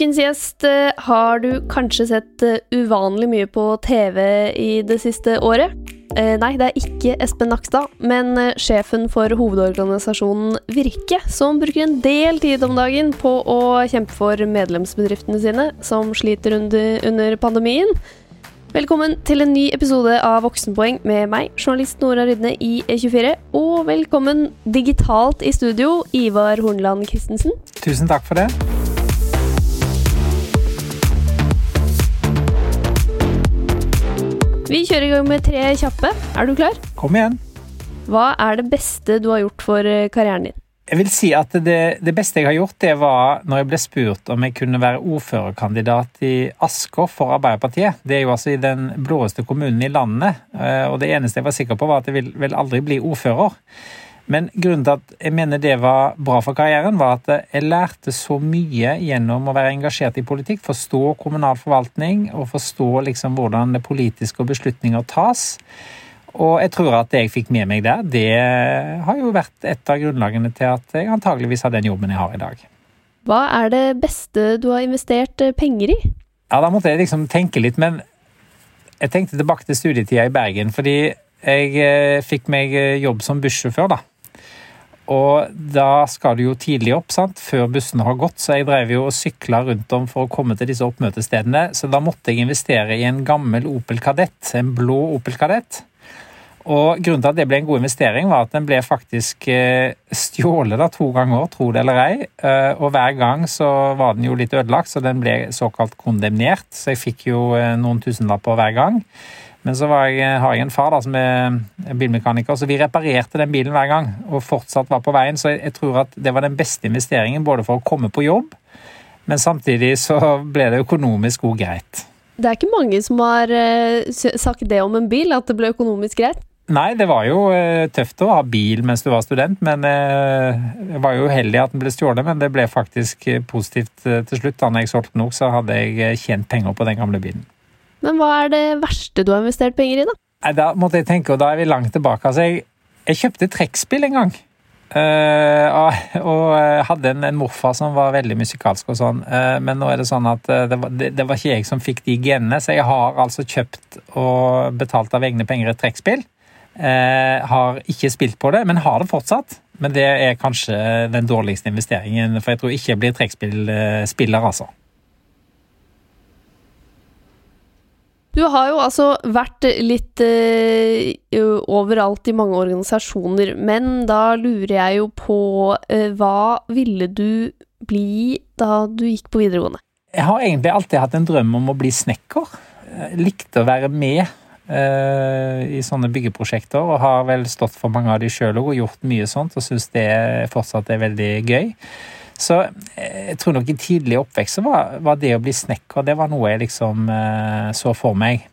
Ukens gjest eh, har du kanskje sett eh, uvanlig mye på TV i det siste året. Eh, nei, det er ikke Espen Nakstad, men sjefen for hovedorganisasjonen Virke, som bruker en del tid om dagen på å kjempe for medlemsbedriftene sine, som sliter under, pandemien. Velkommen til en ny episode av Voksenpoeng med meg, journalist Nora Rydne i E24. Og velkommen digitalt i studio, Ivar Hornland Christensen. Tusen takk for det. Vi kjører i gang med tre kjappe. Er du klar? Kom igjen. Hva er det beste du har gjort for eh, karrieren din? Jeg vil si at det, det, beste jeg har gjort, det var når jeg ble spurt om jeg kunne være ordførerkandidat i Asker for Arbeiderpartiet. Det er jo altså i den blåeste kommunen i landet, eh, og det eneste jeg var sikker på, var at jeg vil, vil aldri bli ordfører. Men grunnen til at jeg mener det var bra for karrieren, var at jeg lærte så mye gjennom å være engasjert i politikk, forstå kommunal forvaltning og forstå liksom hvordan det politiske og beslutninger tas. Og jeg tror at det jeg fikk med meg der, det har jo vært et av grunnlagene til at jeg antageligvis har den jobben jeg har i dag. Hva er det beste du har investert eh, penger i? Ja, Da måtte jeg liksom tenke litt, men jeg tenkte tilbake til studietida i Bergen. Fordi jeg eh, fikk meg eh, jobb som bussjåfør, da. Og da skal du jo tidlig opp, sant? før bussene har gått, så jeg drev jo og sykla rundt om for å komme til disse oppmøtestedene, så da måtte jeg investere i en gammel Opel Kadett, en blå Opel Kadett. Og Grunnen til at det ble en god investering, var at den ble faktisk eh, stjålet da, to ganger, tro det eller ei. Eh, og hver gang så var den jo litt ødelagt, så den ble såkalt kondemnert. Så jeg fikk jo eh, noen tusenlapper hver gang. Men så jeg, har jeg en far da, som er bilmekaniker, så vi reparerte den bilen hver gang. Og fortsatt var på veien, så jeg tror at det var den beste investeringen både for å komme på jobb, men samtidig så ble det økonomisk òg greit. Det er ikke mange som har uh, sagt det om en bil, at det ble økonomisk greit? Nei, det var jo uh, tøft å ha bil mens du var student, men uh, jeg var jo uheldig at den ble stjålet. Men det ble faktisk positivt til slutt. Da jeg solgte den òg, så hadde jeg tjent penger på den gamle bilen. Men hva er det verste du har investert penger i, da? Da måtte jeg tenke, og da er vi langt tilbake. Altså, jeg, jeg kjøpte trekkspill en gang. Uh, og hadde en, en, morfar som var veldig musikalsk og sånn, uh, men nå er det sånn at uh, det, var, det, det, var, ikke jeg som fikk de genene, så jeg har altså kjøpt og betalt av egne penger et trekkspill. har ikke spilt på det, men har det fortsatt. Men det er kanskje den dårligste investeringen, for jeg tror ikke jeg blir trekkspillspiller, altså. Du har jo altså vært litt uh, overalt i mange organisasjoner, men da lurer jeg jo på uh, hva ville du bli da du gikk på videregående? Jeg har egentlig alltid hatt en drøm om å bli snekker. Jeg likte å være med uh, i sånne byggeprosjekter, og har vel stått for mange av de sjøl og gjort mye sånt, og syns det fortsatt er veldig gøy. Så eh, jeg tror nok i tidlig oppvekst så var, var, det å bli snekker det var noe jeg liksom eh, så for meg.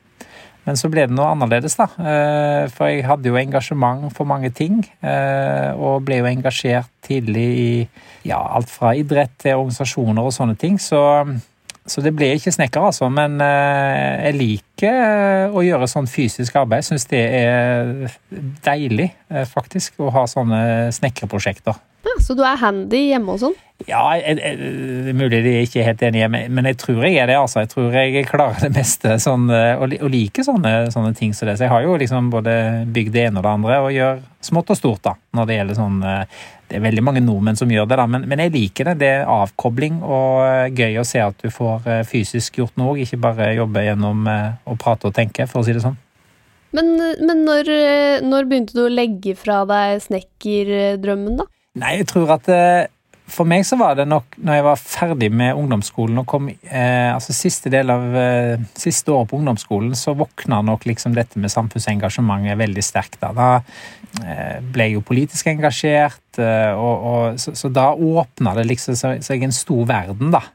Men så ble det noe annerledes, da. Eh, for jeg hadde jo engasjement for mange ting. Og ble jo engasjert tidlig i ja, alt fra idrett til organisasjoner og sånne ting. Så, så det ble ikke snekker, altså. Men jeg liker å gjøre sånn fysisk arbeid. Syns det er deilig, faktisk, å ha sånne snekreprosjekter. Så du er handy hjemme og sånn? Ja, det er mulig de ikke er helt enige, men jeg tror jeg er det. altså. Jeg tror jeg klarer det meste sånn, og liker sånne, sånne, ting som det. Så jeg har jo liksom både bygd det ene og det andre, og gjør smått og stort da, når det gjelder sånn Det er veldig mange nordmenn som gjør det, da, men, men jeg liker det. Det er avkobling og gøy å se at du får eh, fysisk gjort noe, ikke bare jobbe gjennom eh, å prate og tenke, for å si det sånn. Men, men når, når begynte du å legge fra deg snekkerdrømmen, da? Nei, jeg tror at eh, for meg så var det nok når jeg var ferdig med ungdomsskolen og kom eh, altså Siste del av eh, siste året på ungdomsskolen, så våkna nok liksom dette med samfunnsengasjementet veldig sterkt. Da, da eh, ble jeg jo politisk engasjert, eh, og, og, så, så, da åpna det liksom seg en stor verden, da.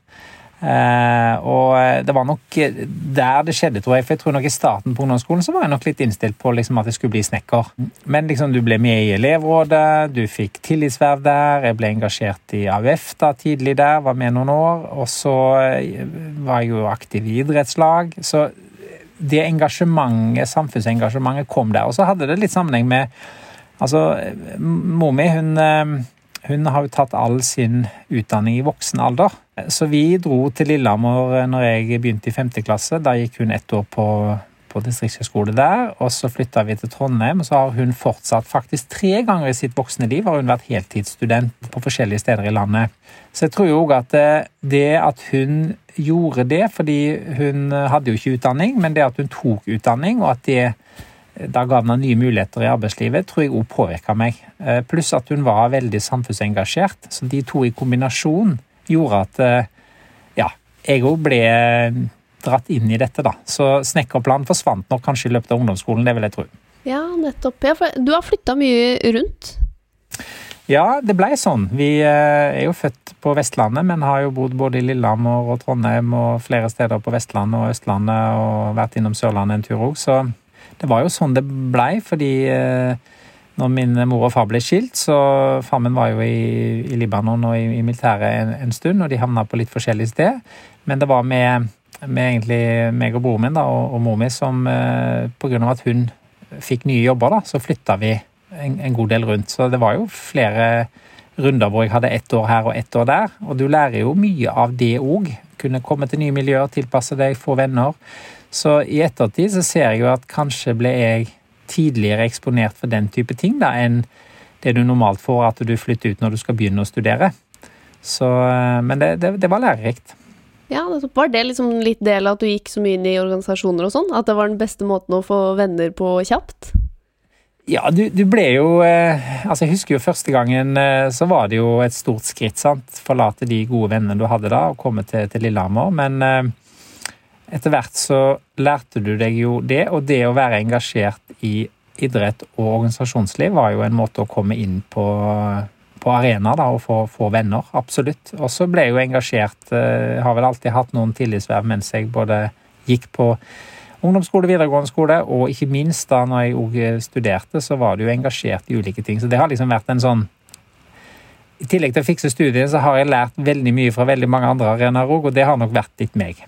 Uh, og det var nok der det skjedde, tror jeg. For jeg tror nok i starten på ungdomsskolen så var jeg nok litt innstilt på liksom at jeg skulle bli snekker. Men liksom du ble med i elevrådet, du fikk tillitsverv der, jeg ble engasjert i AUF da tidlig der, var med noen år. Og så eh, var jeg jo aktiv i idrettslag. Så det engasjementet, samfunnsengasjementet kom der. Og så hadde det litt sammenheng med Altså, mor mi, hun hun har jo tatt all sin utdanning i voksen alder. Så vi dro til Lillehammer når jeg begynte i femte klasse. Da gikk hun ett år på, på distriktshøyskole der. Og så flytta vi til Trondheim, og så har hun fortsatt faktisk tre ganger i sitt voksne liv har hun vært heltidsstudent på forskjellige steder i landet. Så jeg tror jo òg at det at hun gjorde det, fordi hun hadde jo ikke utdanning, men det at hun tok utdanning, og at det da ga henne nye muligheter i arbeidslivet, tror jeg òg påvirka meg. Eh, pluss at hun var veldig samfunnsengasjert. Så de to i kombinasjon gjorde at eh, ja, jeg òg ble dratt inn i dette, da. Så snekkerplanen forsvant nok kanskje i løpet av ungdomsskolen, det vil jeg tro. Ja, nettopp. Ja, for du har flytta mye rundt? Ja, det blei sånn. Vi eh, er jo født på Vestlandet, men har jo bodd både i Lillehammer og Trondheim og flere steder på Vestlandet og Østlandet og vært innom Sørlandet en tur òg, så det var jo sånn det blei, fordi eh, når min mor og far ble skilt, så far min var jo i, i Libanon og i, i militæret en, en, stund, og de havna på litt forskjellig sted. Men det var med, med egentlig meg og broren min da, og, og mor mi som eh, av at hun fikk nye jobber, da, så flytta vi en, en, god del rundt. Så det var jo flere runder hvor jeg hadde ett år her og ett år der. Og du lærer jo mye av det òg. Kunne komme til nye miljøer, tilpasse deg, få venner. Så i ettertid så ser jeg jo at kanskje ble jeg tidligere eksponert for den type ting da, enn det du normalt får at du flytter ut når du skal begynne å studere. Så, eh, men det, det, det var lærerikt. Ja, Var det liksom litt del av at du gikk så mye inn i organisasjoner og sånn? At det var den beste måten å få venner på kjapt? Ja, du, du, ble jo eh, Altså, jeg husker jo første gangen eh, så var det jo et stort skritt, sant. Forlate de gode vennene du hadde da, og komme til, til Lillehammer. Men eh, etter hvert så lærte du deg jo det, og det å være engasjert i idrett og organisasjonsliv var jo en måte å komme inn på, på arena da, og få, få venner. Absolutt. Og så ble jeg jo engasjert. Eh, har vel alltid hatt noen tillitsverv mens jeg både gikk på ungdomsskole, videregående skole, og ikke minst da når jeg òg studerte, så var du jo engasjert i ulike ting. Så det har liksom vært en sånn I tillegg til å fikse studiet, så har jeg lært veldig mye fra veldig mange andre arenaer òg, og det har nok vært litt meg.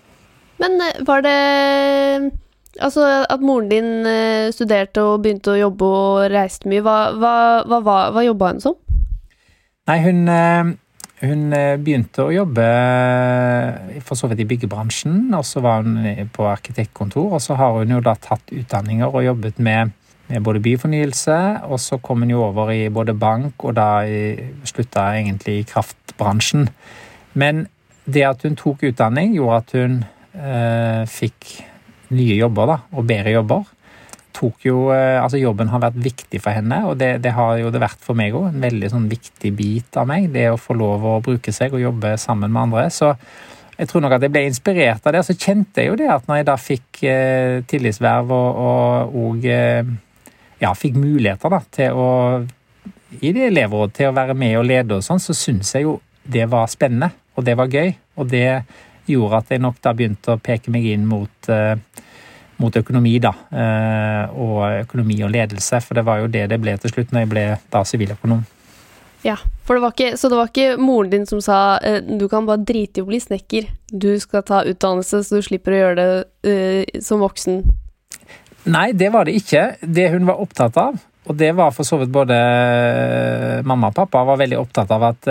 Men eh, var det Altså, at moren din eh, studerte og begynte å jobbe og reiste mye, hva, hva, hva, hva jobba hun som? Nei, hun, eh, hun begynte å jobbe for så vidt i byggebransjen, og så var hun på arkitektkontor, og så har hun jo da tatt utdanninger og jobbet med, med både byfornyelse, og så kom hun jo over i både bank, og da slutta egentlig i kraftbransjen. Men det at hun tok utdanning, gjorde at hun fikk nye jobber da, og bedre jobber. Tok jo, eh, altså Jobben har vært viktig for henne, og det, det har jo det vært for meg òg. En veldig sånn viktig bit av meg, det å få lov å bruke seg og jobbe sammen med andre. Så jeg tror nok at jeg ble inspirert av det. Så kjente jeg jo det at når jeg da fikk eh, tillitsverv og, og, og eh, ja, fikk muligheter da, til å i det elevrådet til å være med og lede og sånn, så syns jeg jo det var spennende, og det var gøy. Og det gjorde at jeg nok da begynte å peke meg inn mot, uh, mot økonomi, da. Uh, og økonomi og ledelse, for det var jo det det ble til slutt når jeg ble da siviløkonom. Ja, for det var ikke, Så det var ikke moren din som sa uh, du kan bare drite i å bli snekker, du skal ta utdannelse så du slipper å gjøre det som voksen? Nei, det var det ikke. Det hun var opptatt av, og det var for så vidt både mamma og pappa var veldig opptatt av at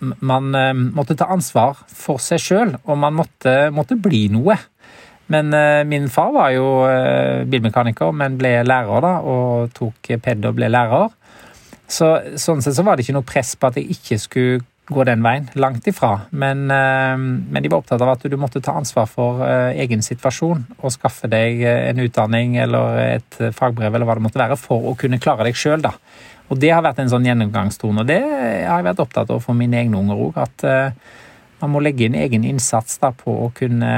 man eh, måtte ta ansvar for seg sjøl, og man måtte, måtte, bli noe. Men eh, min far var jo eh, bilmekaniker, men ble lærer, da, og tok ped og ble lærer. Så, sånn sett så var det ikke noe press på at jeg ikke skulle gå den veien. Langt ifra. Men, men, de var opptatt av at du måtte ta ansvar for egen situasjon og skaffe deg en utdanning eller et fagbrev eller hva det måtte være for å kunne klare deg sjøl, da. Og det har vært en sånn gjennomgangstone, og det har jeg vært opptatt av for mine egne unger òg. At man må legge inn egen innsats da, på å kunne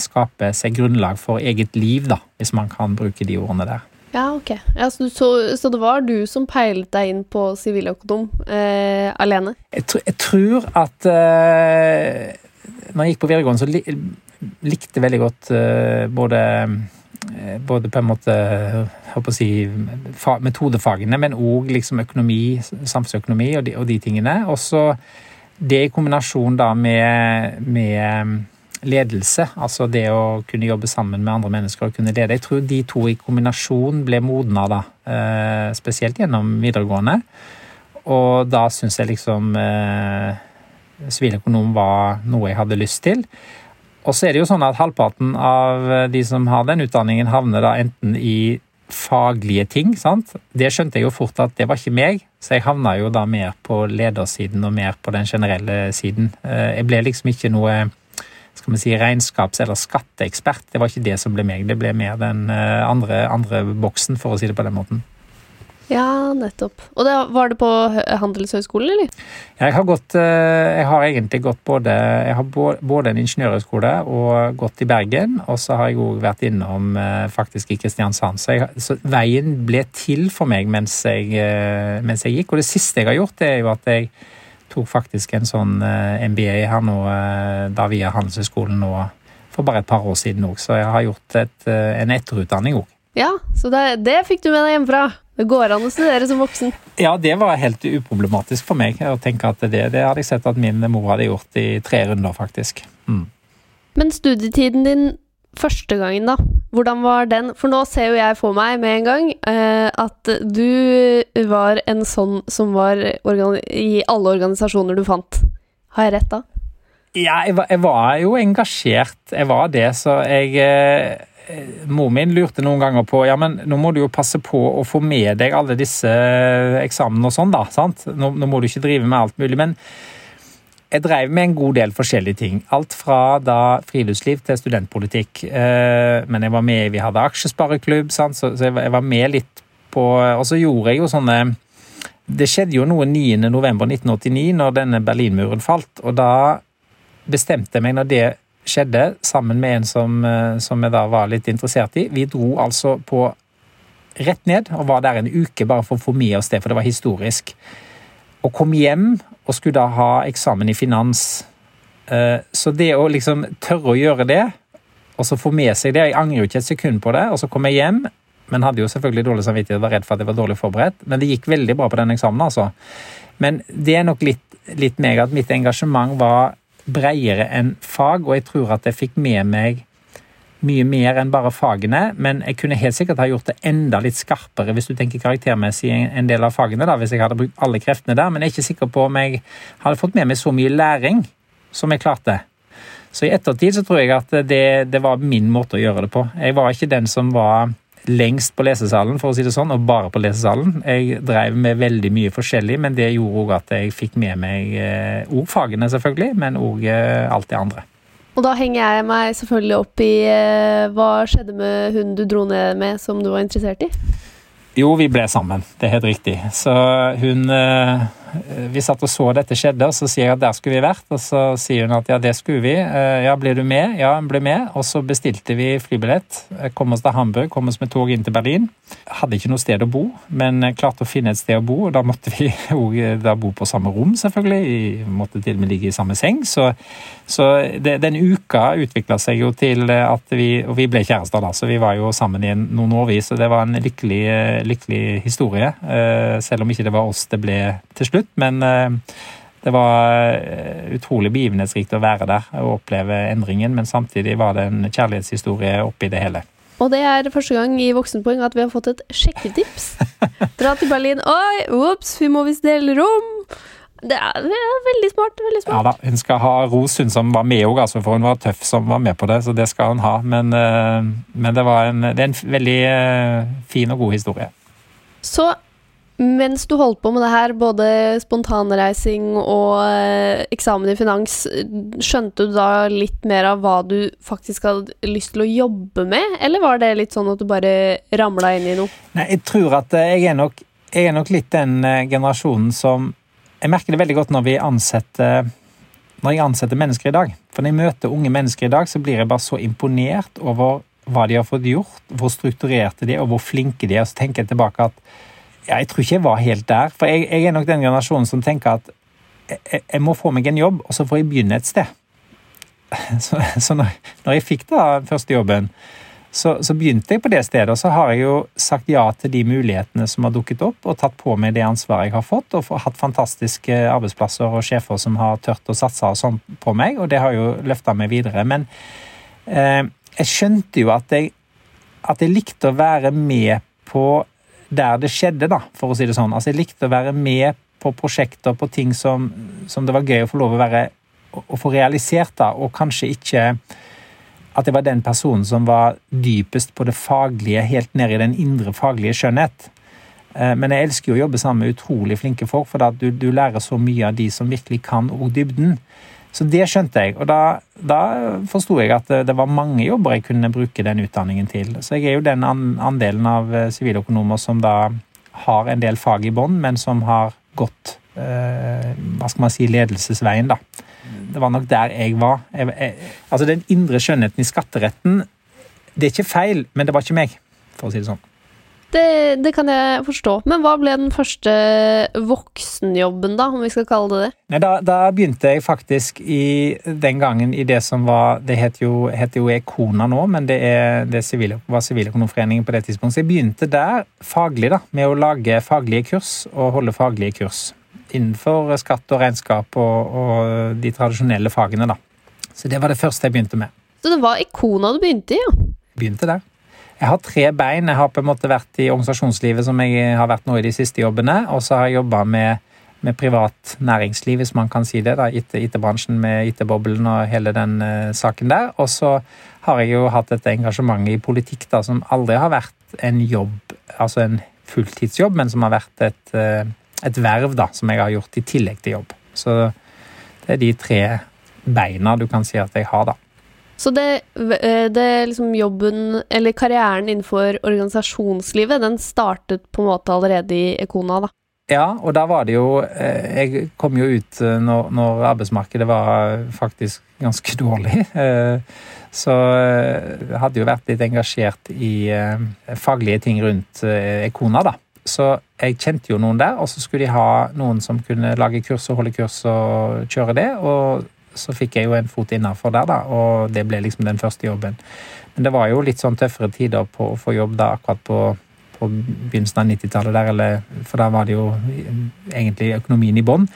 skape seg grunnlag for eget liv, da, hvis man kan bruke de ordene der. Ja, ok. Ja, så, så, så, det var du som peilet deg inn på siviløkonom eh, alene? Jeg, tr jeg, tror at eh, når jeg gikk på videregående, så li likte veldig godt eh, både Eh, både på en måte å si, metodefagene, men òg liksom økonomi, samfunnsøkonomi og de, og de tingene. Og så det i kombinasjon da med, med ledelse, altså det å kunne jobbe sammen med andre mennesker og kunne lede. Jeg tror de to i kombinasjon ble modna da, eh, spesielt gjennom videregående. Og da syns jeg liksom eh, siviløkonom var noe jeg hadde lyst til. Og så er det jo sånn at halvparten av de som har den utdanningen, havner da enten i faglige ting. sant? Det skjønte jeg jo fort at det var ikke meg, så jeg havna jo da mer på ledersiden og mer på den generelle siden. Eh, jeg ble liksom ikke noe skal vi si, regnskaps- eller skatteekspert. Det var ikke det som ble meg, det ble mer den eh, andre, andre boksen, for å si det på den måten. Ja, nettopp. Og det, var det på Handelshøyskolen, eller? Jeg har, gått, eh, jeg har egentlig gått både Jeg har både en ingeniørhøyskole og gått i Bergen, og så har jeg òg vært innom eh, faktisk i Kristiansand. Så, jeg, så, veien ble til for meg mens jeg, mens jeg, gikk. Og det siste jeg har gjort, det er jo at jeg tok faktisk en sånn MBA her nå, da via Handelshøyskolen nå for bare et par år siden òg. Så jeg har gjort et, en etterutdanning òg. Ja, så det, det fikk du med deg hjemmefra? Det går an å studere som voksen? Ja, det var helt uproblematisk for meg å tenke at det, det hadde jeg sett at min mor hadde gjort i tre runder, faktisk. Mm. Men studietiden din første gangen, da. Hvordan var den? For nå ser jo jeg for meg med en gang uh, at du var en sånn som var i alle organisasjoner du fant. Har jeg rett da? Ja, jeg var, jeg var jo engasjert. Jeg var det, så jeg eh, Eh, mor min lurte noen ganger på ja, men nå må du jo passe på å få med deg alle disse eksamene og sånn, da. sant? Nå, nå, må du ikke drive med alt mulig. Men jeg drev med en god del forskjellige ting. Alt fra da friluftsliv til studentpolitikk. Eh, men jeg var med, vi hadde aksjespareklubb, så jeg var med litt på Og så gjorde jeg jo sånne Det skjedde jo noe 9.11.1989, når denne Berlinmuren falt, og da bestemte jeg meg når det skjedde, sammen med en som, eh, som jeg da var litt interessert i. Vi dro altså på rett ned og var der en uke bare for å få med oss det, for det var historisk. Og kom hjem og skulle da ha eksamen i finans. Eh, så det å liksom tørre å gjøre det, og så få med seg det Jeg angrer jo ikke et sekund på det. Og så kom jeg hjem, men hadde jo selvfølgelig dårlig samvittighet, var redd for at jeg var dårlig forberedt. Men det gikk veldig bra på den eksamen, altså. Men det er nok litt, litt meg at mitt engasjement var bredere enn fag, og jeg tror at jeg fikk med meg mye mer enn bare fagene, men jeg kunne helt sikkert ha gjort det enda litt skarpere hvis du tenker karaktermessig en del av fagene, da, hvis jeg hadde brukt alle kreftene der, men jeg er ikke sikker på om jeg hadde fått med meg så mye læring som jeg klarte. Så i ettertid så tror jeg at det, det var min måte å gjøre det på. Jeg var ikke den som var lengst på lesesalen, for å si det sånn, og bare på lesesalen. Jeg drev med veldig mye forskjellig, men det gjorde òg at jeg fikk med meg òg eh, fagene, selvfølgelig, men òg eh, alt det andre. Og da henger jeg meg selvfølgelig opp i eh, hva skjedde med hun du dro ned med som du var interessert i? Jo, vi ble sammen. Det er helt riktig. Så hun Eh, vi satt og så dette skjedde, og så sier jeg at der skulle vi vært. Og så sier hun at ja, det skulle vi. Eh, ja, ble du med? Ja, hun ble med. Og så bestilte vi flybillett. Kom oss til Hamburg, kom oss med tog inn til Berlin. Hadde ikke noe sted å bo, men klarte å finne et sted å bo. Og da måtte vi eh, bo på samme rom, selvfølgelig. Vi måtte til og med ligge i samme seng. Så, så det, den uka utvikla seg jo til at vi Og vi ble kjærester, da, så vi var jo sammen i noen årvis. Og det var en lykkelig, lykkelig historie. Selv om ikke det var oss det ble til slutt slutt, men eh, det var eh, utrolig begivenhetsrikt å være der og oppleve endringen, men samtidig var det en kjærlighetshistorie oppi det hele. Og det er første gang i Voksenpoeng at vi har fått et sjekketips. Dra til Berlin. Oi, ops, vi må visst dele rom! Det er, veldig smart. veldig smart. Ja da, Hun skal ha ros, hun som var med òg, altså, for hun var tøff som var med på det. Så det skal hun ha. Men, eh, men det, en, det, er en veldig fin og god historie. Så mens du holdt på med det her, både spontanreising og eh, eksamen i finans, skjønte du da litt mer av hva du faktisk hadde lyst til å jobbe med, eller var det litt sånn at du bare ramla inn i noe? Nei, jeg tror at eh, jeg er nok, jeg er nok litt den eh, generasjonen som Jeg merker det veldig godt når vi ansetter når jeg ansetter mennesker i dag. For når jeg møter unge mennesker i dag, så blir jeg bare så imponert over hva de har fått gjort, hvor strukturerte de er, og hvor flinke de er. Og så tenker jeg tilbake at jeg tror ikke jeg var helt der. For jeg, jeg er nok den generasjonen som tenker at jeg, jeg, må få meg en jobb, og så får jeg begynne et sted. Så, så når, når, jeg fikk da første jobben, så, så, begynte jeg på det stedet. Og så har jeg jo sagt ja til de mulighetene som har dukket opp, og tatt på meg det ansvaret jeg har fått, og hatt fantastiske arbeidsplasser og sjefer som har tørt å satse og sånn på meg, og det har jo løfta meg videre. Men eh, jeg skjønte jo at jeg, at jeg likte å være med på der det skjedde, da, for å si det sånn. Altså, jeg likte å være med på prosjekter, på ting som, som, det var gøy å få lov å være å få realisert, da, og kanskje ikke at jeg var den personen som var dypest på det faglige, helt ned i den indre faglige skjønnhet. Eh, men jeg elsker jo å jobbe sammen med utrolig flinke folk, for du, du, lærer så mye av de som virkelig kan og dybden. Så det skjønte jeg, og da, da forsto jeg at det, det, var mange jobber jeg kunne bruke den utdanningen til. Så jeg er jo den andelen av eh, siviløkonomer som da har en del fag i bånn, men som har gått eh, hva skal man si, ledelsesveien, da. Det var nok der jeg var. Jeg, jeg, altså Den indre skjønnheten i skatteretten, det er ikke feil, men det var ikke meg, for å si det sånn. Det, det, kan jeg forstå. Men hva ble den første voksenjobben, da, om vi skal kalle det det? Nei, da, da, begynte jeg faktisk i den gangen i det som var Det heter jo, heter jo Ekona nå, men det, er, det sivile, var Siviløkonomforeningen på det tidspunktet. Så jeg begynte der faglig, da, med å lage faglige kurs og holde faglige kurs. Innenfor skatt og regnskap og, og de tradisjonelle fagene, da. Så det var det første jeg begynte med. Så det var Ekona du begynte i, ja? Begynte der. Jeg har tre bein. Jeg har på en måte vært i organisasjonslivet, som jeg har vært nå i de siste jobbene. Og så har jeg jobba med, med, privat næringsliv, hvis man kan si det. da, IT-bransjen med IT-boblen og hele den uh, saken der. Og så har jeg jo hatt dette engasjementet i politikk da, som aldri har vært en jobb, altså en fulltidsjobb, men som har vært et, uh, et verv da, som jeg har gjort i tillegg til jobb. Så det er de tre beina du kan si at jeg har, da. Så det, eh, det liksom jobben, eller karrieren innenfor organisasjonslivet, den startet på en måte allerede i Ekona, da? Ja, og da var det jo eh, Jeg kom jo ut eh, når, når arbeidsmarkedet var faktisk ganske dårlig. Så jeg hadde jo vært litt engasjert i faglige ting rundt Ekona, da. Så jeg kjente jo noen der, og så skulle de ha noen som kunne lage kurs og holde kurs og kjøre det. Og så fikk jeg jo en fot innafor der, da, og det ble liksom den første jobben. Men det var jo litt sånn tøffere tider på å få jobb da akkurat på, på begynnelsen av 90-tallet der, eller, for da var det jo egentlig økonomien i bånn.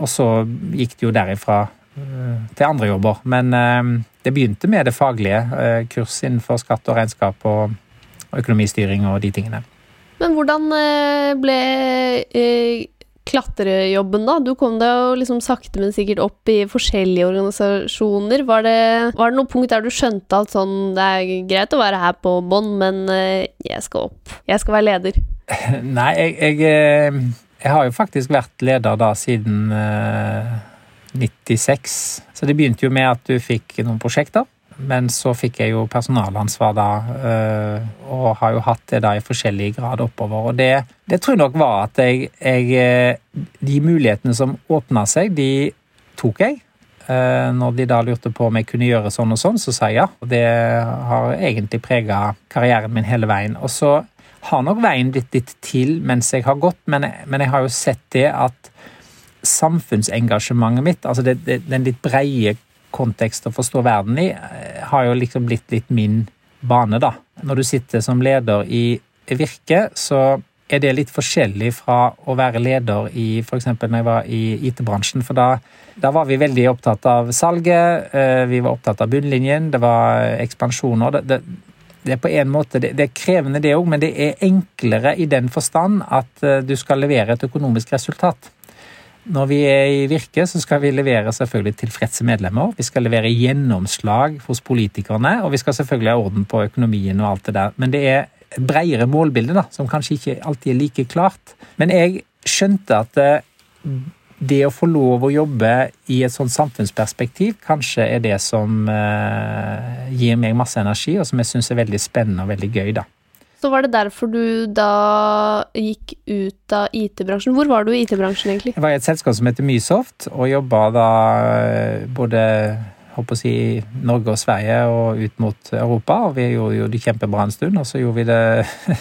Og så gikk det jo derifra uh, til andre jobber. Men uh, det begynte med det faglige. Uh, kurs innenfor skatt og regnskap og økonomistyring og de tingene. Men hvordan ble klatrejobben, da? Du kom deg jo liksom sakte, men sikkert opp i forskjellige organisasjoner. Var det, var det noe punkt der du skjønte at sånn Det er greit å være her på bånn, men eh, jeg skal opp. Jeg skal være leder. Nei, jeg, jeg, eh, jeg har jo faktisk vært leder da siden 96. Eh, Så det begynte jo med at du fikk noen prosjekter. Men så fikk jeg jo personalansvar da, øh, og har jo hatt det da i forskjellig grad oppover. Og det, det tror jeg nok var at jeg, jeg øh, De mulighetene som åpna seg, de tok jeg. Øh, når de da lurte på om jeg kunne gjøre sånn og sånn, så sa jeg ja. Og det har egentlig prega karrieren min hele veien. Og så har nok veien blitt litt til mens jeg har gått, men, men jeg har jo sett det at samfunnsengasjementet mitt, altså det, det, den litt breie kontekst å forstå verden i, eh, har jo liksom blitt litt min bane, da. Når du sitter som leder i Virke, så er det litt forskjellig fra å være leder i f.eks. når jeg var i IT-bransjen. For da, da, var vi veldig opptatt av salget, eh, vi var opptatt av bunnlinjen, det var ekspansjoner. Det, det, det er på en måte, det, er krevende det òg, men det er enklere i den forstand at eh, du skal levere et økonomisk resultat. Når vi er i Virke, så skal vi levere selvfølgelig tilfredse medlemmer. Vi skal levere gjennomslag hos politikerne, og vi skal selvfølgelig ha orden på økonomien og alt det der. Men det er et bredere målbilde, da, som kanskje ikke alltid er like klart. Men jeg skjønte at eh, det å få lov å jobbe i et sånt samfunnsperspektiv kanskje er det som uh, gir meg masse energi, og som jeg syns er veldig spennende og veldig gøy, da. Så var det derfor du da gikk ut av IT-bransjen. Hvor var du i IT-bransjen, egentlig? Jeg var i et selskap som heter Mysoft, og jobba da eh, både håper å si, Norge og Sverige og ut mot Europa. Og vi gjorde det kjempebra en stund, og så gjorde vi det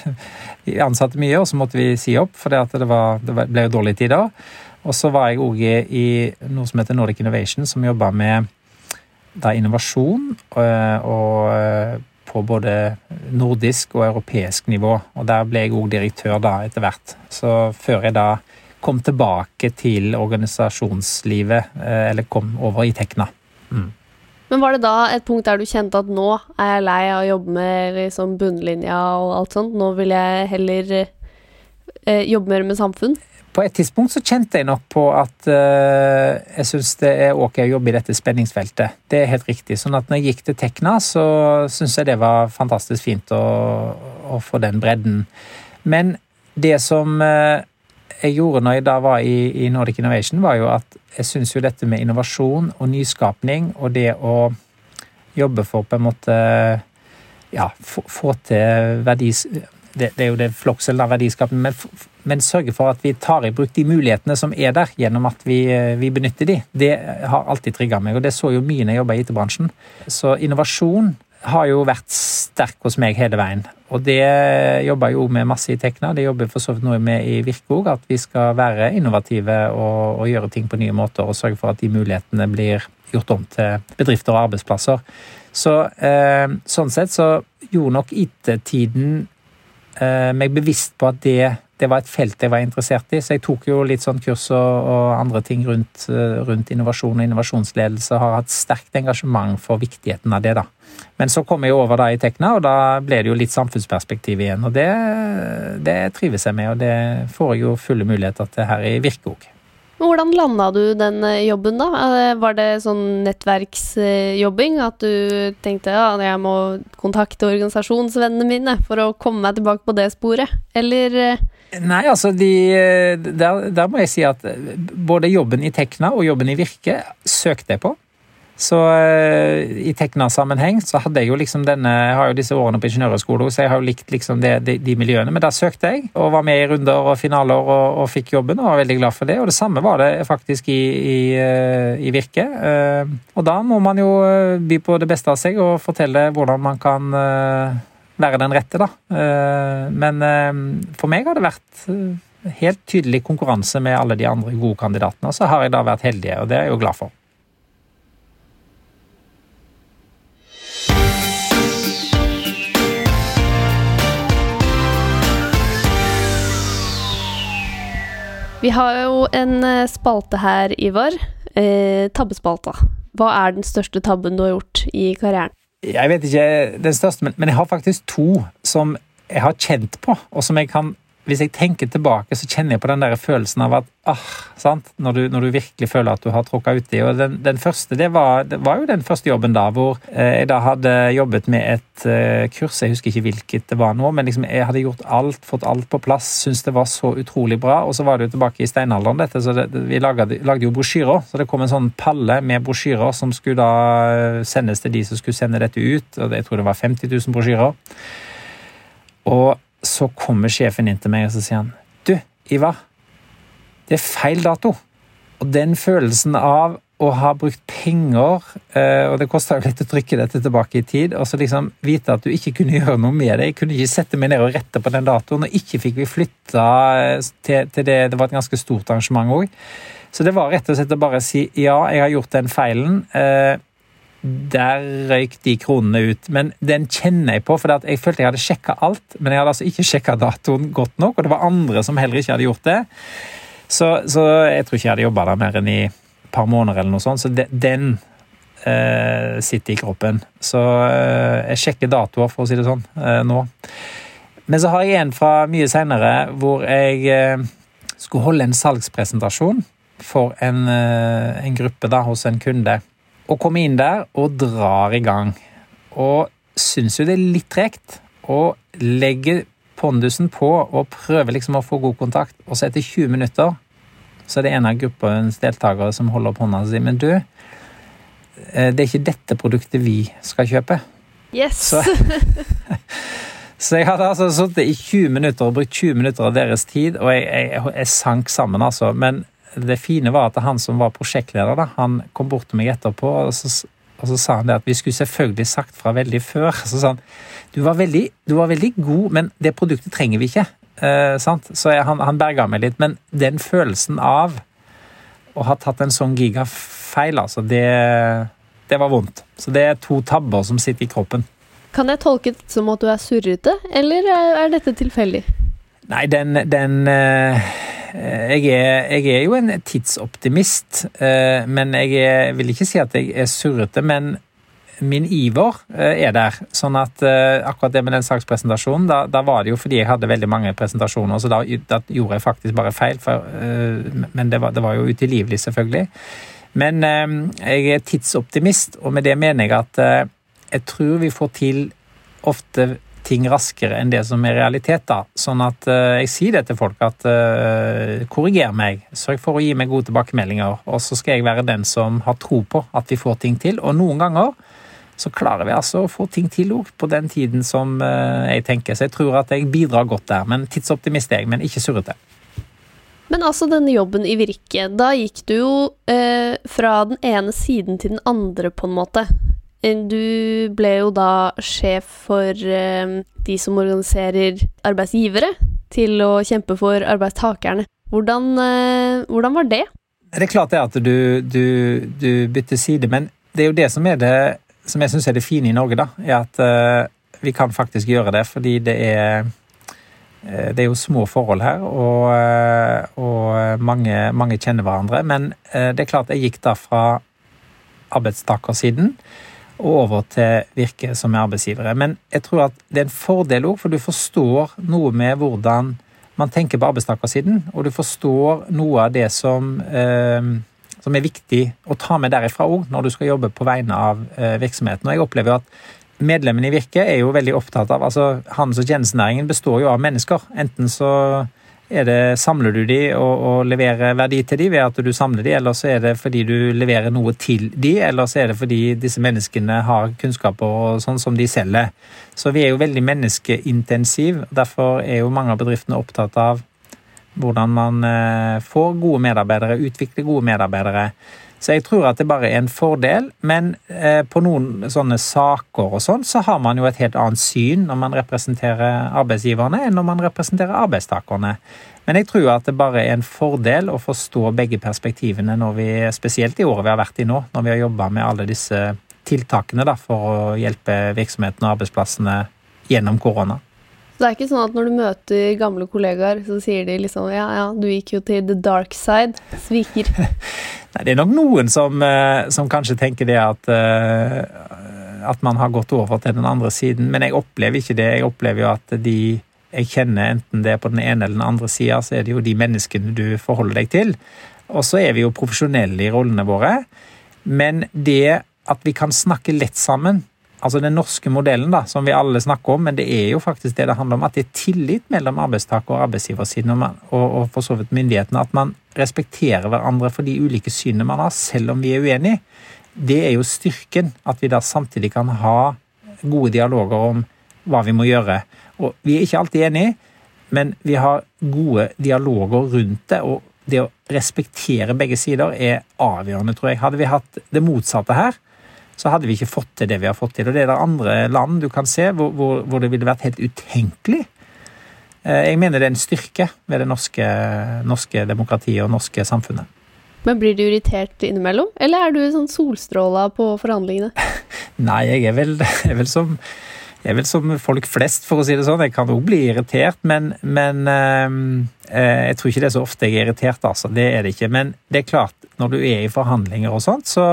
Vi ansatte mye, og så måtte vi si opp, for det, var, det ble jo dårlige tider. Og så var jeg òg i noe som heter Nordic Innovation, som jobba med da innovasjon og, og på både nordisk og europeisk nivå. Og der ble jeg òg direktør da etter hvert. Så før jeg da kom tilbake til organisasjonslivet, eh, eller kom over i Tekna. Mm. Men var det da et punkt der du kjente at nå er jeg lei av å jobbe med liksom bunnlinja og alt sånt, nå vil jeg heller eh, jobbe mer med samfunn? På et tidspunkt så kjente jeg nok på at uh, jeg syns det er ok å jobbe i dette spenningsfeltet. Det er helt riktig. Sånn at når jeg gikk til Tekna, så syns jeg det var fantastisk fint å, å, få den bredden. Men det som uh, jeg gjorde når jeg da var i, i Nordic Innovation, var jo at jeg syns jo dette med innovasjon og nyskapning og det å jobbe for på en måte ja, få, få til verdis det, det, er jo det flokselen av verdiskapen, men, men, sørge for at vi tar i bruk de mulighetene som er der, gjennom at vi, vi benytter de. Det har alltid trigga meg, og det så jo mye når jeg jobba i IT-bransjen. Så innovasjon har jo vært sterk hos meg hele veien. Og det jobber jo med masse i Tekna. Det jobber for så vidt noe med i Virke òg, at vi skal være innovative og, og, gjøre ting på nye måter og sørge for at de mulighetene blir gjort om til bedrifter og arbeidsplasser. Så eh, sånn sett så gjorde nok IT-tiden Eh, meg bevisst på at det, det, var et felt jeg var interessert i. Så jeg tok jo litt sånn kurs og, og andre ting rundt, eh, rundt, innovasjon og innovasjonsledelse. og Har hatt sterkt engasjement for viktigheten av det, da. Men så kom jeg over da i Tekna, og da ble det jo litt samfunnsperspektiv igjen. Og det, det trives jeg med, og det får jeg jo fulle muligheter til her i Virke òg. Hvordan landa du den eh, jobben, da? Eh, var det sånn nettverksjobbing? At du tenkte ja, jeg må kontakte organisasjonsvennene mine for å komme meg tilbake på det sporet? Eller eh? Nei, altså de, der, der, må jeg si at både jobben i Tekna og jobben i Virke søkte jeg på. Så uh, i Tekna-sammenheng så hadde jeg jo liksom denne Jeg har jo disse årene på ingeniørhøgskolen, så jeg har jo likt liksom det, de, de, miljøene. Men der søkte jeg, og var med i runder og finaler og, og, fikk jobben, og var veldig glad for det. Og det samme var det faktisk i, i, uh, i Virke. Uh, og da må man jo by på det beste av seg og fortelle hvordan man kan være den rette, da. Men for meg har det vært helt tydelig konkurranse med alle de andre gode kandidatene, og så har jeg da vært heldig, og det er jeg jo glad for. Vi har jo en eh, spalte her, Ivar. Eh, tabbespalta. Hva er den største tabben du har gjort i karrieren? Jeg vet ikke den største, men, men jeg har faktisk to som jeg har kjent på, og som jeg kan hvis jeg tenker tilbake, så kjenner jeg på den der følelsen av at ah? Når, du, når du virkelig føler at du har tråkka uti. Og den, den første, det var, det var, jo den første jobben da, hvor eh, jeg da hadde jobbet med et eh, kurs, jeg husker ikke hvilket det var nå, men liksom jeg hadde gjort alt, fått alt på plass, syntes det var så utrolig bra. Og så var det jo tilbake i steinalderen, dette, så det, vi lagde, lagde jo brosjyrer. Så det kom en sånn palle med brosjyrer som skulle da eh, sendes til de som skulle sende dette ut, og jeg tror det var 50 000 brosjyrer. Og så kommer sjefen inn til meg og så sier han, Du, Ivar. Det er feil dato. Og den følelsen av å ha brukt penger, eh, og det kosta litt å trykke dette tilbake i tid, og så liksom vite at du ikke kunne gjøre noe med det. Jeg kunne ikke sette meg ned og rette på den datoen, og ikke fikk vi flytta eh, til, til, det Det var et ganske stort arrangement òg. Så det var rett og slett å bare si ja, jeg har gjort den feilen. Der røyk de kronene ut. Men den kjenner jeg på, for jeg følte jeg hadde sjekka alt. Men jeg hadde altså ikke sjekka datoen godt nok, og det var andre som heller ikke hadde gjort det. Så, så jeg tror ikke jeg hadde jobba der mer enn i et par måneder, eller noe sånt. Så de, den eh, sitter i kroppen. Så eh, jeg sjekker datoer, for å si det sånn, eh, nå. Men så har jeg en fra mye seinere hvor jeg eh, skulle holde en salgspresentasjon for en, eh, en gruppe da, hos en kunde å komme inn der og drar i gang. Og syns jo det er litt tregt. å legge pondusen på og prøve liksom å få god kontakt. Og så etter 20 minutter så er det en av gruppens deltakere som holder opp hånda og sier Men du, eh, det er ikke dette produktet vi skal kjøpe. Yes! Så, så jeg hadde altså sittet i 20 minutter og brukt 20 minutter av deres tid, og jeg, jeg, jeg sank sammen, altså. Men det fine var at han som var prosjektleder, da, han kom bort til meg etterpå og så, og så sa han det at vi skulle selvfølgelig sagt fra veldig før. Så sa han du var veldig, du var veldig god, men det produktet trenger vi ikke. Eh, så jeg, han, han berga meg litt. Men den følelsen av å ha tatt en sånn gigafeil, altså, det, det var vondt. Så det er to tabber som sitter i kroppen. Kan jeg tolke det som at du er surrete, eller er dette tilfeldig? Nei, den, den Eh, jeg er, jeg er, jo en tidsoptimist, eh, men jeg er, vil ikke si at jeg er surrete. Men min iver eh, er der. Sånn at akkurat det med den sakspresentasjonen, da, da, var det jo fordi jeg hadde veldig mange presentasjoner, så da, da gjorde jeg faktisk bare feil. For, men det var, det var, jo utilgivelig, selvfølgelig. Men jeg er tidsoptimist, og med det mener jeg at jeg tror vi får til ofte ting raskere enn det som er realitet. da. Sånn at uh, jeg sier det til folk at uh, korriger meg, sørg for å gi meg gode tilbakemeldinger, og så skal jeg være den som har tro på at vi får ting til. Og noen ganger så klarer vi altså å få ting til òg på den tiden som uh, jeg tenker. Så jeg tror at jeg bidrar godt der. Men tidsoptimist er jeg, men ikke surrete. Men altså denne jobben i Virke, da gikk du jo eh, fra den ene siden til den andre, på en måte. Du ble jo da sjef for eh, de som organiserer arbeidsgivere, til å kjempe for arbeidstakerne. Hvordan, eh, hvordan var det? Det er klart det at du, du, du, bytter side, men det er jo det som det som jeg syns er det fine i Norge, da, er at vi kan faktisk gjøre det. Fordi det er det er jo små forhold her, og, og mange, mange, kjenner hverandre. Men det er klart jeg gikk da fra arbeidstakersiden og over til Virke som er arbeidsgivere. Men jeg tror at det er en fordel òg, for du forstår noe med hvordan man tenker på arbeidstakersiden, og du forstår noe av det som, eh, som er viktig å ta med derifra òg, når du skal jobbe på vegne av eh, virksomheten. Og jeg opplever at medlemmene i Virke er jo veldig opptatt av altså Handels- og tjenestenæringen består jo av mennesker. Enten så det, samler du de og, og, leverer verdi til de ved at du samler de, eller så er det fordi du leverer noe til de, eller så er det fordi disse menneskene har kunnskaper og sånn som de selger. Så vi er jo veldig menneskeintensiv. Derfor er jo mange av bedriftene opptatt av hvordan man eh, får gode medarbeidere, utvikler gode medarbeidere. Så jeg tror at det bare er en fordel, men eh, på noen sånne saker og sånn, så har man jo et helt annet syn når man representerer arbeidsgiverne, enn når man representerer arbeidstakerne. Men jeg tror at det bare er en fordel å forstå begge perspektivene, når vi, spesielt i året vi har vært i nå, når vi har jobba med alle disse tiltakene da, for å hjelpe virksomhetene og arbeidsplassene gjennom korona. Så det er ikke sånn at når du møter gamle kollegaer, så sier de liksom ja, ja, du gikk jo til the dark side. Sviker. Nei, det er nok noen som, eh, som kanskje tenker det at uh, at man har gått over til den andre siden, men jeg opplever ikke det. Jeg opplever jo at de jeg kjenner, enten det er på den ene eller den andre sida, så er det jo de menneskene du forholder deg til. Og så er vi jo profesjonelle i rollene våre. Men det at vi kan snakke lett sammen, altså den norske modellen, da, som vi alle snakker om, men det er jo faktisk det det handler om. At det er tillit mellom arbeidstaker- og arbeidsgiversiden og, og, og for så vidt myndighetene. At man respekterer hverandre for de ulike synene man har, selv om vi er uenige. Det er jo styrken. At vi da samtidig kan ha gode dialoger om hva vi må gjøre. Og vi er ikke alltid enige, men vi har gode dialoger rundt det. og det å respektere begge sider er avgjørende, tror jeg. Hadde vi hatt det motsatte her, så hadde vi ikke fått til det vi har fått til. Og det er det andre land du kan se hvor, hvor, hvor det ville vært helt utenkelig. Eh, jeg mener det er en styrke ved det norske, norske demokratiet og norske samfunnet. Men blir du irritert innimellom, eller er du sånn solstråla på forhandlingene? Nei, jeg er vel, jeg er vel som jeg er vel som folk flest, for å si det sånn. Jeg kan òg bli irritert, men, men eh, jeg tror ikke det er så ofte jeg er irritert, altså. Det er det ikke. Men det er klart, når du er i forhandlinger og sånt, så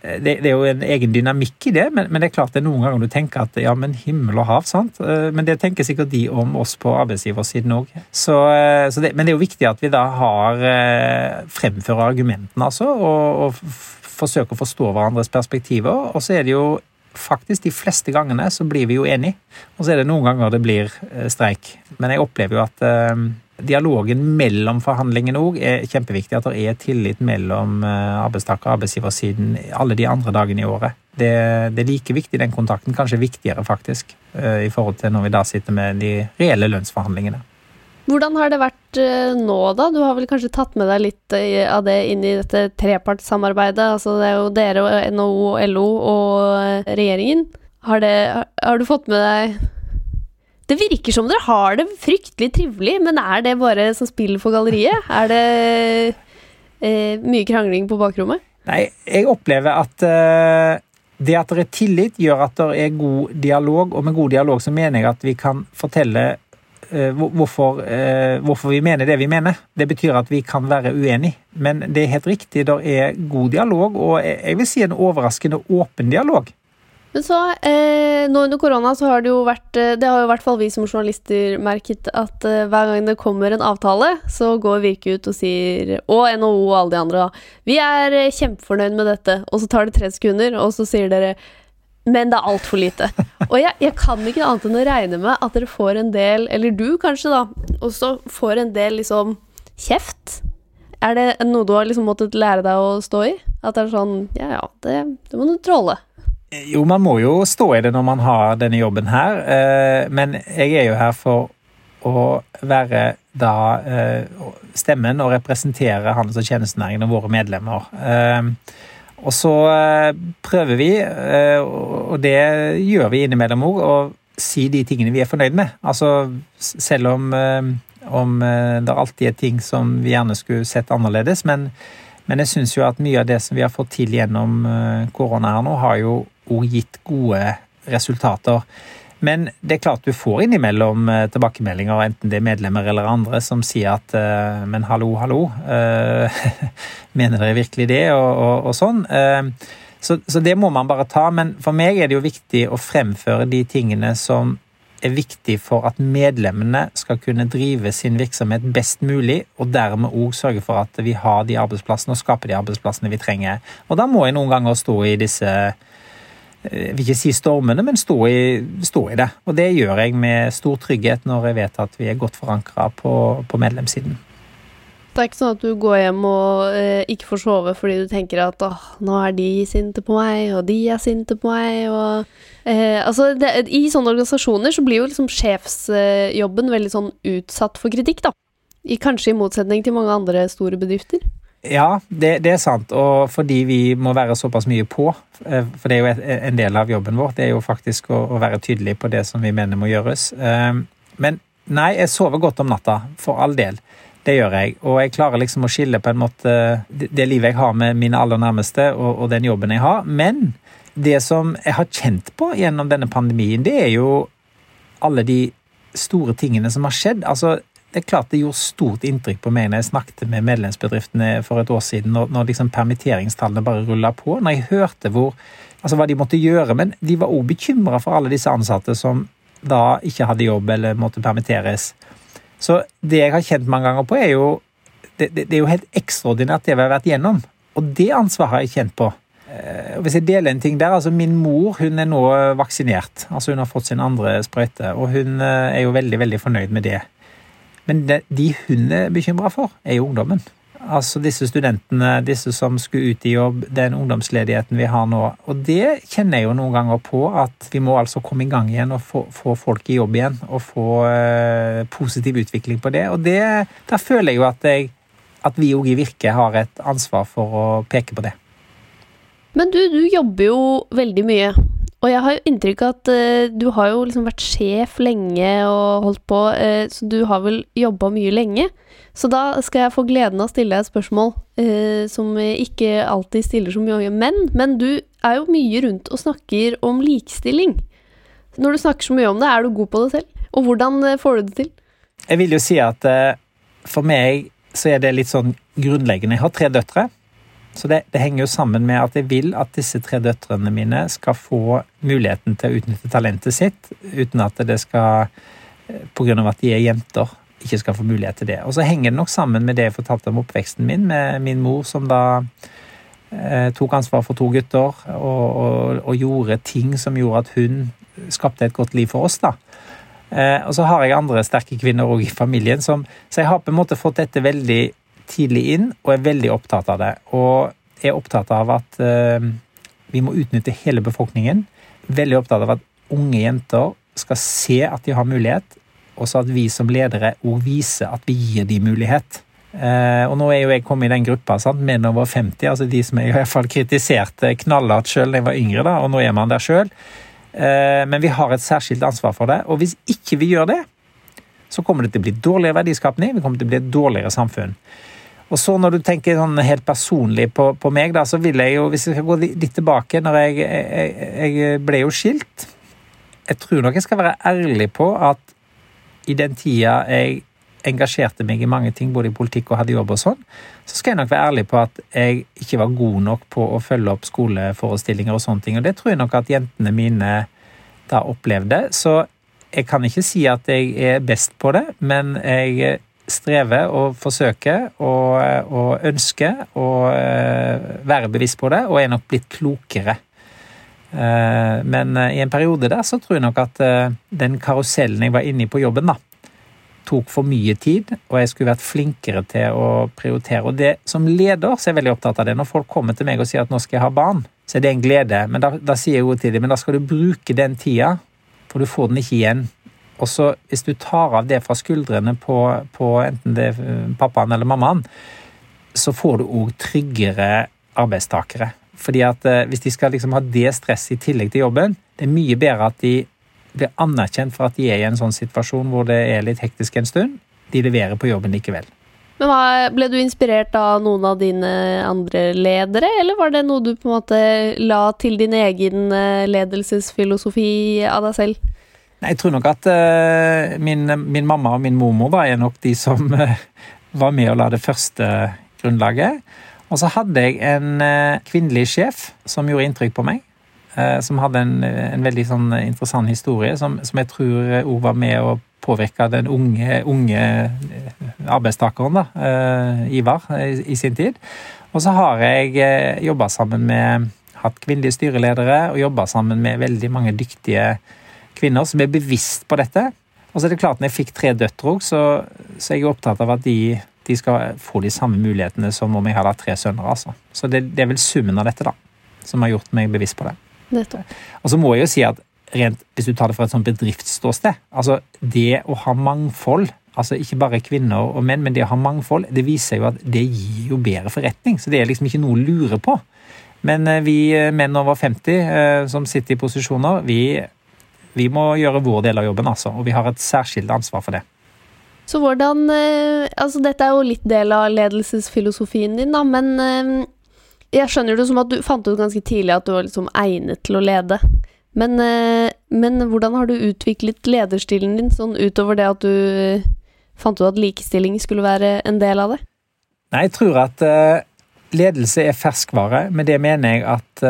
det, det, er jo en egen dynamikk i det, men, men, det er klart det er noen ganger du tenker at ja, men himmel og hav, sant. Eh, men det tenker sikkert de om oss på arbeidsgiversiden òg. Eh, men det er jo viktig at vi da har eh, fremfører argumentene, altså, og, og forsøker å forstå hverandres perspektiver. Og så er det jo faktisk de fleste gangene så blir vi jo enige. Og så er det noen ganger det blir streik. Men jeg opplever jo at dialogen mellom forhandlingene òg er kjempeviktig. At det er tillit mellom eh, arbeidstaker- og arbeidsgiversiden alle de andre dagene i året. Det, det, er like viktig, den kontakten. Kanskje viktigere, faktisk, eh, i forhold til når vi da sitter med de reelle lønnsforhandlingene. Hvordan har det vært eh, nå, da? Du har vel kanskje tatt med deg litt av det inn i dette trepartssamarbeidet? Altså det er jo dere, NHO, LO og regjeringen. Har, det, har du fått med deg det virker som dere har det fryktelig trivelig, men er det bare som spill for galleriet? Er det eh, mye krangling på bakrommet? Nei, jeg opplever at eh, det at det er tillit, gjør at det er god dialog, og med god dialog så mener jeg at vi kan fortelle eh, hvorfor, eh, hvorfor, vi mener det vi mener. Det betyr at vi kan være uenige, men det er helt riktig, det er god dialog, og jeg vil si en overraskende åpen dialog. Men så, eh, nå under korona så har det jo vært eh, Det har jo i hvert fall vi som journalister merket at eh, hver gang det kommer en avtale, så går Virke ut og sier Og NHO og alle de andre, da. Vi er eh, kjempefornøyd med dette. Og så tar det tre sekunder, og så sier dere men det er altfor lite. Og jeg, jeg, kan ikke annet enn å regne med at dere får en del, eller du kanskje, da, også får en del liksom kjeft. Er det noe du har liksom måttet lære deg å stå i? At det er sånn Ja, ja, det, det må du tråle. Jo, man må jo stå i det når man har denne jobben her, eh, men jeg er jo her for å være da eh, stemmen og representere handels- og tjenestenæringen og våre medlemmer. Eh, og så prøver vi, og det gjør vi innimellom òg, å si de tingene vi er fornøyd med. Altså selv om, om det alltid er ting som vi gjerne skulle sett annerledes, men, men jeg syns jo at mye av det som vi har fått til gjennom korona her nå, har jo òg gitt gode resultater. Men det er klart du får innimellom eh, tilbakemeldinger, enten det er medlemmer eller andre, som sier at eh, Men hallo, hallo. Eh, mener dere virkelig det? Og, og, og sånn. Så, så, det må man bare ta. Men for meg er det jo viktig å fremføre de tingene som er viktig for at medlemmene skal kunne drive sin virksomhet best mulig, og dermed òg sørge for at vi har de arbeidsplassene og skaper de arbeidsplassene vi trenger. Og da må jeg noen ganger stå i disse jeg vil ikke si stormene, men stå i, stå i, det. Og det gjør jeg med stor trygghet når jeg vet at vi er godt forankra på, på, medlemssiden. Det er ikke sånn at du går hjem og eh, ikke får sove fordi du tenker at åh, nå er de sinte på meg, og de er sinte på meg, og eh, Altså, det, i sånne organisasjoner så blir jo liksom sjefsjobben veldig sånn utsatt for kritikk, da. I, kanskje i motsetning til mange andre store bedrifter. Ja, det, det, er sant. Og fordi vi må være såpass mye på, eh, for det er jo en del av jobben vår, det er jo faktisk å, å være tydelig på det som vi mener må gjøres. Eh, men nei, jeg sover godt om natta, for all del. Det gjør jeg. Og jeg klarer liksom å skille på en måte det livet jeg har med mine aller nærmeste, og, og den jobben jeg har. Men det som jeg har kjent på gjennom denne pandemien, det er jo alle de store tingene som har skjedd. Altså, det er klart det gjorde stort inntrykk på meg når jeg snakket med medlemsbedriftene for et år siden, når, når liksom permitteringstallene bare rulla på. Når jeg hørte hvor, altså hva de måtte gjøre. Men de var òg bekymra for alle disse ansatte som da ikke hadde jobb eller måtte permitteres. Så det jeg har kjent mange ganger på, er jo det, det, det er jo helt ekstraordinært det vi har vært gjennom. Og det ansvaret har jeg kjent på. Eh, hvis jeg deler en ting der, altså Min mor hun er nå vaksinert. altså Hun har fått sin andre sprøyte, og hun eh, er jo veldig veldig fornøyd med det. Men de hun er bekymra for, er jo ungdommen. Altså disse studentene, disse som skulle ut i jobb, den ungdomsledigheten vi har nå. Og det kjenner jeg jo noen ganger på, at vi må altså komme i gang igjen og få, få folk i jobb igjen. Og få uh, positiv utvikling på det. Og det, da føler jeg jo at, jeg, at vi òg i Virke har et ansvar for å peke på det. Men du, du jobber jo veldig mye. Og jeg har jo inntrykk av at uh, du har jo liksom vært sjef lenge og holdt på, uh, så du har vel jobba mye lenge. Så da skal jeg få gleden av å stille deg et spørsmål uh, som ikke alltid stiller så mye menn, men du er jo mye rundt og snakker om likestilling. Når du snakker så mye om det, er du god på det selv? Og hvordan får du det til? Jeg vil jo si at for meg så er det litt sånn grunnleggende. Jeg har tre døtre. Så det, det, henger jo sammen med at jeg vil at disse tre døtrene mine skal få muligheten til å utnytte talentet sitt, uten at det skal eh, Pga. at de er jenter, ikke skal få mulighet til det. Og så henger det nok sammen med det jeg fortalte om oppveksten min, med min mor som da eh, tok ansvar for to gutter og, og, og, gjorde ting som gjorde at hun skapte et godt liv for oss. da. Eh, og så har jeg andre sterke kvinner òg i familien, som, så jeg har på en måte fått dette veldig tidlig inn og er veldig opptatt av det. Og er opptatt av at uh, vi må utnytte hele befolkningen. Veldig opptatt av at unge jenter skal se at de har mulighet, og så at vi som ledere òg viser at vi gir de mulighet. Uh, og nå er jo jeg kommet i den gruppa, sant? menn over 50, altså de som jeg i hvert fall kritiserte knallhardt sjøl da jeg var yngre, da, og nå er man der sjøl. Uh, men vi har et særskilt ansvar for det, og hvis ikke vi gjør det, så kommer det til å bli dårligere verdiskapning, vi kommer til å bli et dårligere samfunn. Og så når du tenker sånn helt personlig på, på, meg, da, så vil jeg jo, hvis jeg skal gå litt tilbake når jeg, jeg, jeg, ble jo skilt Jeg tror nok jeg skal være ærlig på at i den tida jeg engasjerte meg i mange ting, både i politikk og hadde jobb og sånn, så skal jeg nok være ærlig på at jeg ikke var god nok på å følge opp skoleforestillinger og sånne ting. Og det tror jeg nok at jentene mine da opplevde. Så jeg kan ikke si at jeg er best på det, men jeg strever og forsøker og, og ønsker å eh, være bevisst på det, og er nok blitt klokere. Eh, men i en periode der så tror jeg nok at eh, den karusellen jeg var inne i på jobben, da, tok for mye tid, og jeg skulle vært flinkere til å prioritere. Og det som leder så er jeg veldig opptatt av det. Når folk kommer til meg og sier at nå skal jeg ha barn, så er det en glede. Men da, da sier jeg jo til dem men da skal du bruke den tida, for du får den ikke igjen. Og så hvis du tar av det fra skuldrene på, på enten det er pappaen eller mammaen, så får du òg tryggere arbeidstakere. Fordi at eh, hvis de skal liksom ha det stresset i tillegg til jobben, det er mye bedre at de blir anerkjent for at de er i en sånn situasjon hvor det er litt hektisk en stund. De leverer på jobben likevel. Men hva, Ble du inspirert av noen av dine andre ledere, eller var det noe du på en måte la til din egen eh, ledelsesfilosofi av deg selv? Jeg tror nok at uh, min, min, mamma og min mormor da, er nok de som uh, var med å la det første grunnlaget. Og så hadde jeg en uh, kvinnelig sjef som gjorde inntrykk på meg. Som hadde en, en veldig sånn interessant historie, som, som jeg tror òg var med å påvirke den unge, unge arbeidstakeren, da, Ivar, i, i, sin tid. Og så har jeg uh, jobba sammen med hatt kvinnelige styreledere og jobba sammen med veldig mange dyktige kvinner som er bevisst på dette. Og så er det klart, når jeg fikk tre døtre òg, så, så, er jeg opptatt av at de, de, skal få de samme mulighetene som om jeg hadde hatt tre sønner. altså. Så det, det er vel summen av dette da, som har gjort meg bevisst på det. Nettopp. Og så må jeg jo si at rent, hvis du tar det fra et sånt bedriftsståsted altså Det å ha mangfold, altså ikke bare kvinner og menn, men det å ha mangfold, det viser jo at det gir jo bedre forretning. Så det er liksom ikke noe å lure på. Men eh, vi menn over 50 eh, som sitter i posisjoner, vi, vi må gjøre vår del av jobben, altså. Og vi har et særskilt ansvar for det. Så hvordan Altså, dette er jo litt del av ledelsesfilosofien din, da, men jeg skjønner det som at du fant ut ganske tidlig at du var liksom egnet til å lede. Men, eh, men, hvordan har du utviklet lederstilen din, sånn utover det at du eh, fant ut at likestilling skulle være en del av det? Nei, jeg tror at ledelse er ferskvare. Med det mener jeg at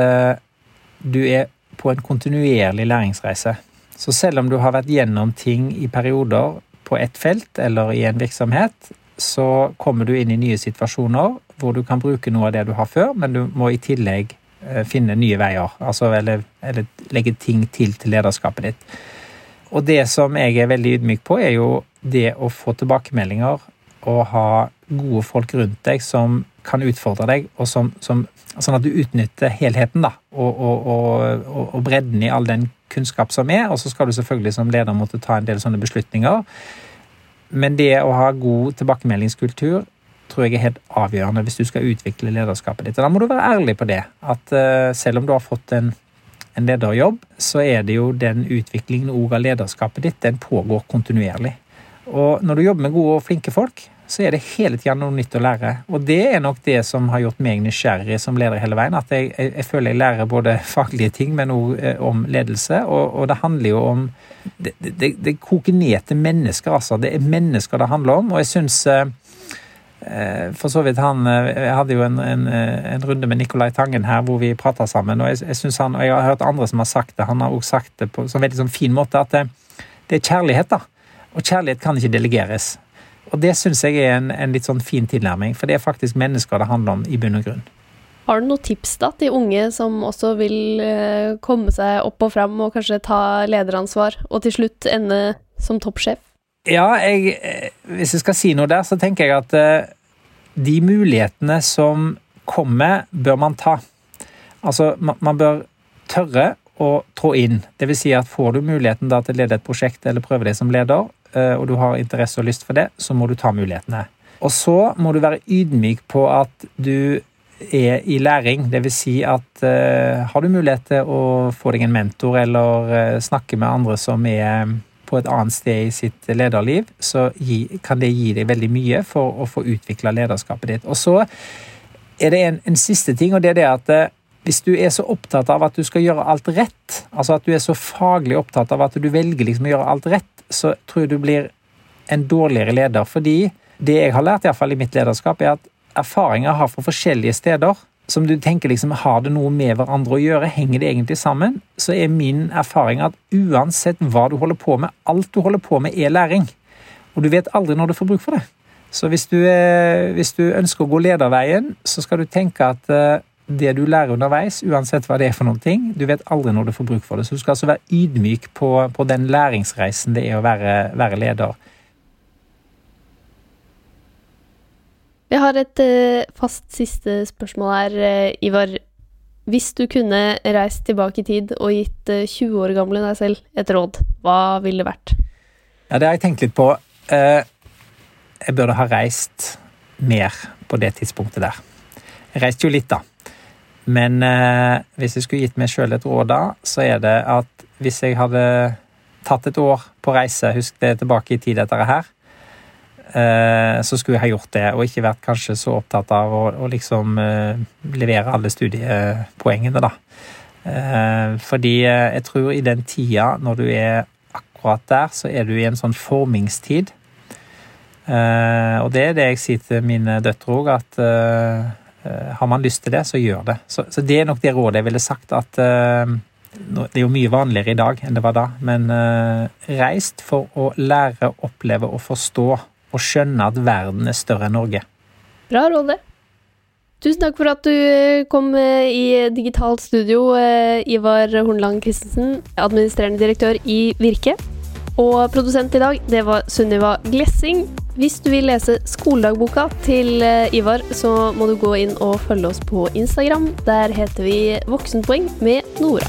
du er på en kontinuerlig læringsreise. Så selv om du har vært gjennom ting i perioder på ett felt eller i en virksomhet, så kommer du inn i nye situasjoner hvor du kan bruke noe av det du har før, men du må i tillegg eh, finne nye veier. Altså, eller, eller legge ting til til lederskapet ditt. Og det som jeg er veldig ydmyk på, er jo det å få tilbakemeldinger og ha gode folk rundt deg som kan utfordre deg, og som, som, sånn at du utnytter helheten da, og, og, og, og, bredden i all den kunnskap som er. Og så skal du selvfølgelig som leder måtte ta en del sånne beslutninger. Men det å ha god tilbakemeldingskultur tror jeg er helt avgjørende hvis du skal utvikle lederskapet ditt. Og da må du være ærlig på det. At uh, selv om du har fått en, en, lederjobb, så er det jo den utviklingen av lederskapet ditt, den pågår kontinuerlig. Og når du jobber med gode og flinke folk, så er det hele tida noe nytt å lære. Og det er nok det som har gjort meg nysgjerrig som leder hele veien. At jeg, jeg, jeg føler jeg lærer både faglige ting, men òg eh, om ledelse. Og, og, det handler jo om det, det, det, koker ned til mennesker, altså. Det er mennesker det handler om. Og jeg syns eh, Eh, for så vidt han Jeg hadde jo en, en, en runde med Nicolai Tangen her hvor vi prata sammen, og jeg, jeg synes han, og jeg har hørt andre som har sagt det, han har også sagt det på en veldig sånn fin måte, at det, det, er kjærlighet, da. Og kjærlighet kan ikke delegeres. Og det syns jeg er en, en, litt sånn fin tilnærming, for det er faktisk mennesker det handler om i bunn og grunn. Har du noen tips da til unge som også vil komme seg opp og fram og kanskje ta lederansvar, og til slutt ende som toppsjef? Ja, jeg, hvis jeg skal si noe der, så tenker jeg at uh, de mulighetene som kommer, bør man ta. Altså, man, bør tørre å trå inn. Det vil si at får du muligheten da, til å lede et prosjekt eller prøve deg som leder, og du har interesse og lyst for det, så må du ta mulighetene. Og så må du være ydmyk på at du er i læring. Vil si at uh, har du mulighet til å få deg en mentor eller snakke med andre som er på et annet sted i sitt lederliv, så gi, kan det gi deg veldig mye for å få utvikla lederskapet ditt. Og så er det en, en, siste ting, og det er det at eh, hvis du er så opptatt av at du skal gjøre alt rett, altså at du er så faglig opptatt av at du velger liksom å gjøre alt rett, så tror jeg du blir en dårligere leder. Fordi det jeg har lært i, hvert fall i mitt lederskap, er at erfaringer har fra forskjellige steder som du tenker liksom, har det noe med hverandre å gjøre, henger det egentlig sammen, så er min erfaring at uansett hva du holder på med, alt du holder på med er læring. Og du vet aldri når du får bruk for det. Så hvis du, hvis du ønsker å gå lederveien, så skal du tenke at eh, det du lærer underveis, uansett hva det er for noen ting, du vet aldri når du får bruk for det. Så du skal altså være ydmyk på, på den læringsreisen det er å være, være leder. Vi har et uh, fast siste spørsmål her, uh, Ivar. Hvis du kunne reist tilbake i tid og gitt uh, 20 år gamle deg selv et råd, hva ville det vært? Ja, det har jeg tenkt litt på. jeg burde ha reist mer på det tidspunktet der. Jeg reiste jo litt, da. Men hvis jeg skulle gitt meg sjøl et råd da, så er det at hvis jeg hadde tatt et år på reise, husk det tilbake i tid, dette her, Eh, så skulle jeg ha gjort det, og ikke vært kanskje så opptatt av å, å liksom eh, levere alle studiepoengene, da. Eh, fordi jeg tror i den tida, når du er akkurat der, så er du i en sånn formingstid. Og det er det jeg sier til mine døtre òg, at har man lyst til det, så gjør det. Så, så det er nok det rådet jeg ville sagt, at det er jo mye vanligere i dag enn det var da, men reist for å lære, oppleve og forstå og skjønne at verden er større enn Norge. Bra råd, det. Tusen takk for at du eh, kom eh, i digitalt studio, eh, Ivar Hornland Christensen, administrerende direktør i Virke. Og produsent i dag, det var Sunniva Glessing. Hvis du vil lese skoledagboka til Ivar, så må du gå inn og følge oss på Instagram. Der heter vi Voksenpoeng med Nora.